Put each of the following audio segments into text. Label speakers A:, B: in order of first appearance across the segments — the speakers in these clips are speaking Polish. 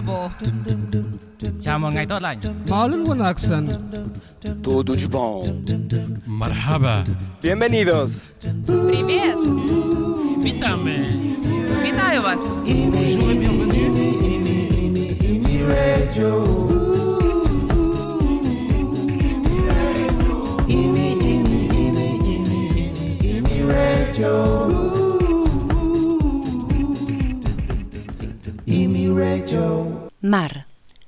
A: Bravo Chào mừng ngày tốt lành
B: Marlon Wanaxan.
C: Tudo de bom.
D: Marhaba.
C: Bienvenidos.
E: Привет!
A: Witamy
E: Вітаю вас!
F: MAR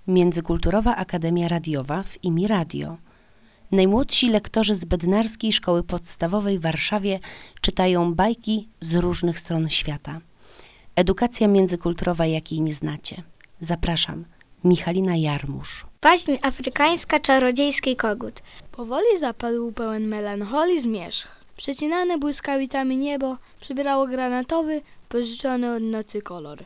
F: Międzykulturowa Akademia Radiowa w IMI Radio. Najmłodsi lektorzy z Bednarskiej Szkoły Podstawowej w Warszawie czytają bajki z różnych stron świata. Edukacja międzykulturowa, jakiej nie znacie. Zapraszam. Michalina Jarmusz.
G: Baśń afrykańska czarodziejski kogut.
H: Powoli zapadł pełen melancholii zmierzch. Przecinane błyskawicami niebo przybierało granatowy, pożyczony od nocy kolor.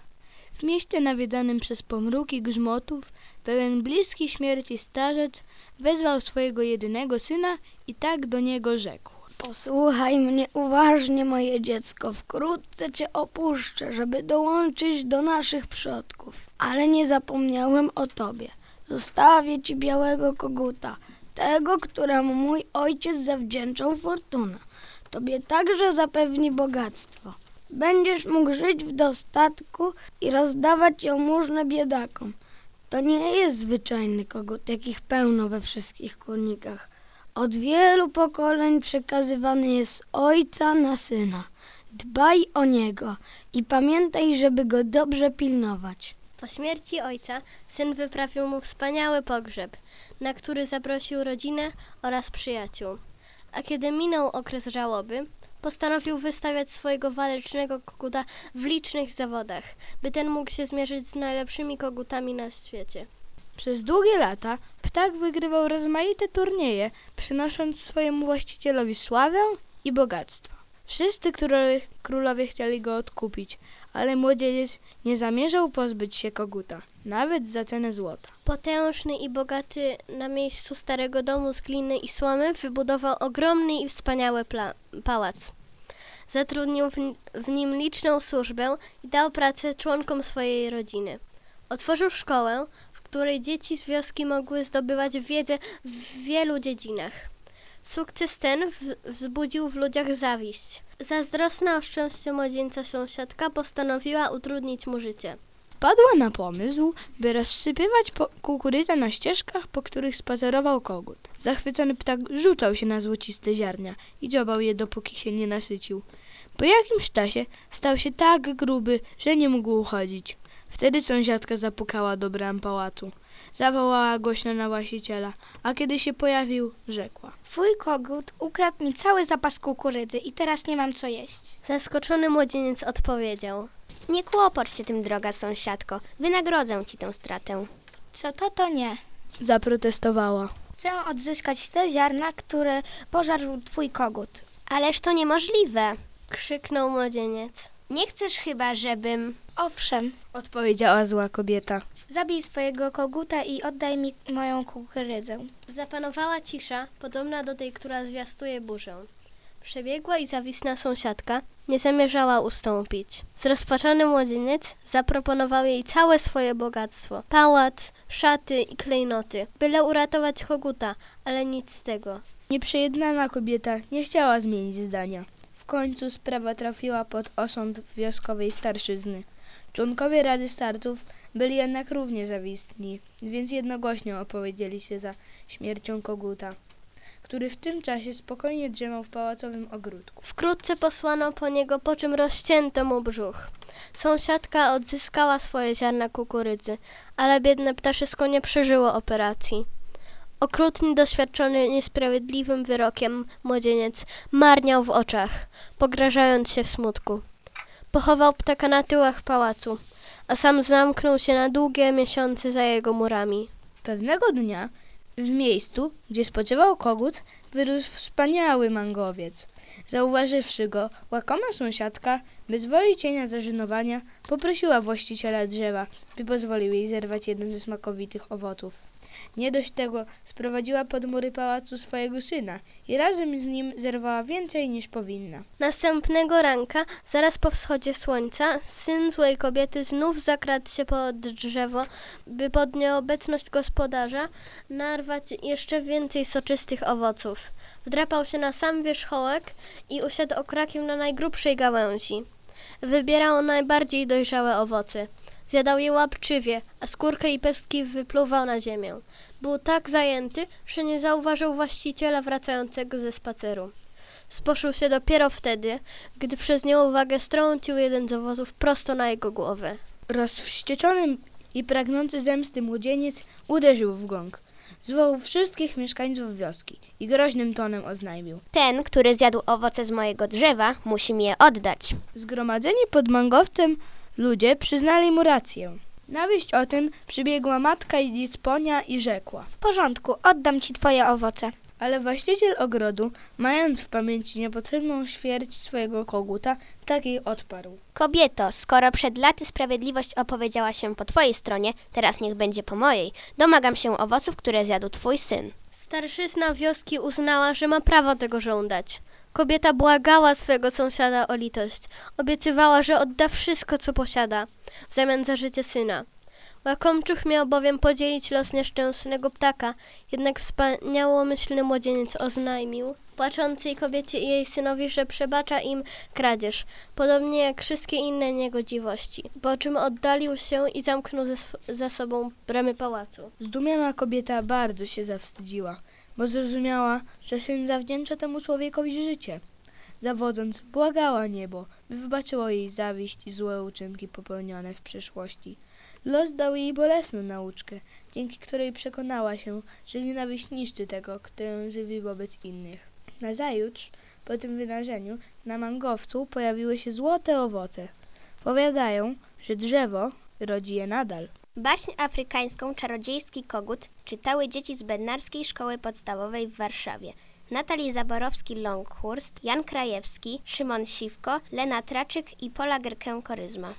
H: W mieście nawiedzanym przez pomruki grzmotów, pełen bliski śmierci starzec wezwał swojego jedynego syna i tak do niego rzekł.
G: Posłuchaj mnie uważnie, moje dziecko. Wkrótce cię opuszczę, żeby dołączyć do naszych przodków. Ale nie zapomniałem o tobie. Zostawię ci białego koguta, tego, któremu mój ojciec zawdzięczał fortunę. Tobie także zapewni bogactwo. Będziesz mógł żyć w dostatku i rozdawać jałmużnę biedakom. To nie jest zwyczajny kogut, jakich pełno we wszystkich kurnikach. Od wielu pokoleń przekazywany jest ojca na syna. Dbaj o niego i pamiętaj, żeby go dobrze pilnować.
I: Po śmierci ojca syn wyprawił mu wspaniały pogrzeb, na który zaprosił rodzinę oraz przyjaciół. A kiedy minął okres żałoby, postanowił wystawiać swojego walecznego koguta w licznych zawodach, by ten mógł się zmierzyć z najlepszymi kogutami na świecie.
H: Przez długie lata ptak wygrywał rozmaite turnieje, przynosząc swojemu właścicielowi sławę i bogactwo. Wszyscy królowie, królowie chcieli go odkupić, ale młodzieniec nie zamierzał pozbyć się koguta, nawet za cenę złota.
I: Potężny i bogaty na miejscu starego domu z gliny i słomy wybudował ogromny i wspaniały pałac. Zatrudnił w, w nim liczną służbę i dał pracę członkom swojej rodziny. Otworzył szkołę, w której dzieci z wioski mogły zdobywać wiedzę w wielu dziedzinach. Sukces ten wzbudził w ludziach zawiść. Zazdrosna o szczęście młodzieńca sąsiadka postanowiła utrudnić mu życie.
H: Wpadła na pomysł, by rozsypywać kukurydzę na ścieżkach, po których spacerował kogut. Zachwycony ptak rzucał się na złociste ziarnia i dziobał je, dopóki się nie nasycił. Po jakimś czasie stał się tak gruby, że nie mógł uchodzić. Wtedy sąsiadka zapukała do bram pałacu. Zawołała głośno na właściciela, a kiedy się pojawił, rzekła.
G: Twój kogut ukradł mi cały zapas kukurydzy i teraz nie mam co jeść.
I: Zaskoczony młodzieniec odpowiedział.
J: Nie kłopocz się tym, droga sąsiadko. Wynagrodzę ci tę stratę.
G: Co to, to nie.
H: Zaprotestowała.
G: Chcę odzyskać te ziarna, które pożarł twój kogut.
J: Ależ to niemożliwe.
I: Krzyknął młodzieniec.
J: Nie chcesz chyba, żebym...
G: Owszem,
H: Odpowiedziała zła kobieta.
G: Zabij swojego koguta i oddaj mi moją kukurydzę.
I: Zapanowała cisza, podobna do tej, która zwiastuje burzę. Przebiegła i zawisna sąsiadka nie zamierzała ustąpić. Zrozpaczony młodzieniec zaproponował jej całe swoje bogactwo. Pałac, szaty i klejnoty, byle uratować koguta, ale nic z tego.
H: Nieprzejednana kobieta nie chciała zmienić zdania. W końcu sprawa trafiła pod osąd wioskowej starszyzny. Członkowie Rady Starców byli jednak równie zawistni, więc jednogłośnie opowiedzieli się za śmiercią koguta, który w tym czasie spokojnie drzemał w pałacowym ogródku.
I: Wkrótce posłano po niego, po czym rozcięto mu brzuch. Sąsiadka odzyskała swoje ziarna kukurydzy, ale biedne ptaszysko nie przeżyło operacji. Okrutnie doświadczony niesprawiedliwym wyrokiem młodzieniec marniał w oczach, pograżając się w smutku. Pochował ptaka na tyłach pałacu, a sam zamknął się na długie miesiące za jego murami.
H: Pewnego dnia w miejscu Gdzie spoczywał kogut, wyrósł wspaniały mangowiec. Zauważywszy go, łakoma sąsiadka, bez woli cienia zażenowania, poprosiła właściciela drzewa, by pozwolił jej zerwać jeden ze smakowitych owoców. Nie dość tego, sprowadziła pod mury pałacu swojego syna i razem z nim zerwała więcej niż powinna.
I: Następnego ranka, zaraz po wschodzie słońca, syn złej kobiety znów zakradł się pod drzewo, by pod nieobecność gospodarza narwać jeszcze więcej soczystych owoców. Wdrapał się na sam wierzchołek i usiadł okrakiem na najgrubszej gałęzi. Wybierał najbardziej dojrzałe owoce. Zjadał je łapczywie, a skórkę i pestki wypluwał na ziemię. Był tak zajęty, że nie zauważył właściciela wracającego ze spaceru. Sposzył się dopiero wtedy, gdy przez nieuwagę strącił jeden z owoców prosto na jego głowę.
H: Rozwścieczony i pragnący zemsty młodzieniec uderzył w gong. Zwołał wszystkich mieszkańców wioski i groźnym tonem oznajmił.
J: Ten, który zjadł owoce z mojego drzewa, musi mi je oddać.
H: Zgromadzeni pod mangowcem ludzie przyznali mu rację. Na wieść o tym przybiegła matka i Lisponia i rzekła.
J: W porządku, oddam ci twoje owoce.
H: Ale właściciel ogrodu, mając w pamięci niepotrzebną śmierć swojego koguta, tak jej odparł.
J: Kobieto, skoro przed laty sprawiedliwość opowiedziała się po twojej stronie, teraz niech będzie po mojej. Domagam się owoców, które zjadł twój syn.
I: Starszyzna wioski uznała, że ma prawo tego żądać. Kobieta błagała swego sąsiada o litość. Obiecywała, że odda wszystko, co posiada, w zamian za życie syna. Łakomczuch miał bowiem podzielić los nieszczęsnego ptaka, jednak wspaniałomyślny młodzieniec oznajmił płaczącej kobiecie i jej synowi, że przebacza im kradzież, podobnie jak wszystkie inne niegodziwości, po czym oddalił się i zamknął za, sobą bramy pałacu.
H: Zdumiona kobieta bardzo się zawstydziła, bo zrozumiała, że syn zawdzięcza temu człowiekowi życie. Zawodząc, błagała niebo, by wybaczyło jej zawiść i złe uczynki popełnione w przeszłości. Los dał jej bolesną nauczkę, dzięki której przekonała się, że nienawiść niszczy tego, kto ją żywi wobec innych. Nazajutrz, po tym wydarzeniu, na mangowcu pojawiły się złote owoce. Powiadają, że drzewo rodzi je nadal.
J: Baśń afrykańską Czarodziejski kogut czytały dzieci z Bednarskiej Szkoły Podstawowej w Warszawie. Natalii Zaborowski-Longhurst, Jan Krajewski, Szymon Siwko, Lena Traczyk i Pola Gerkę-Koryzma.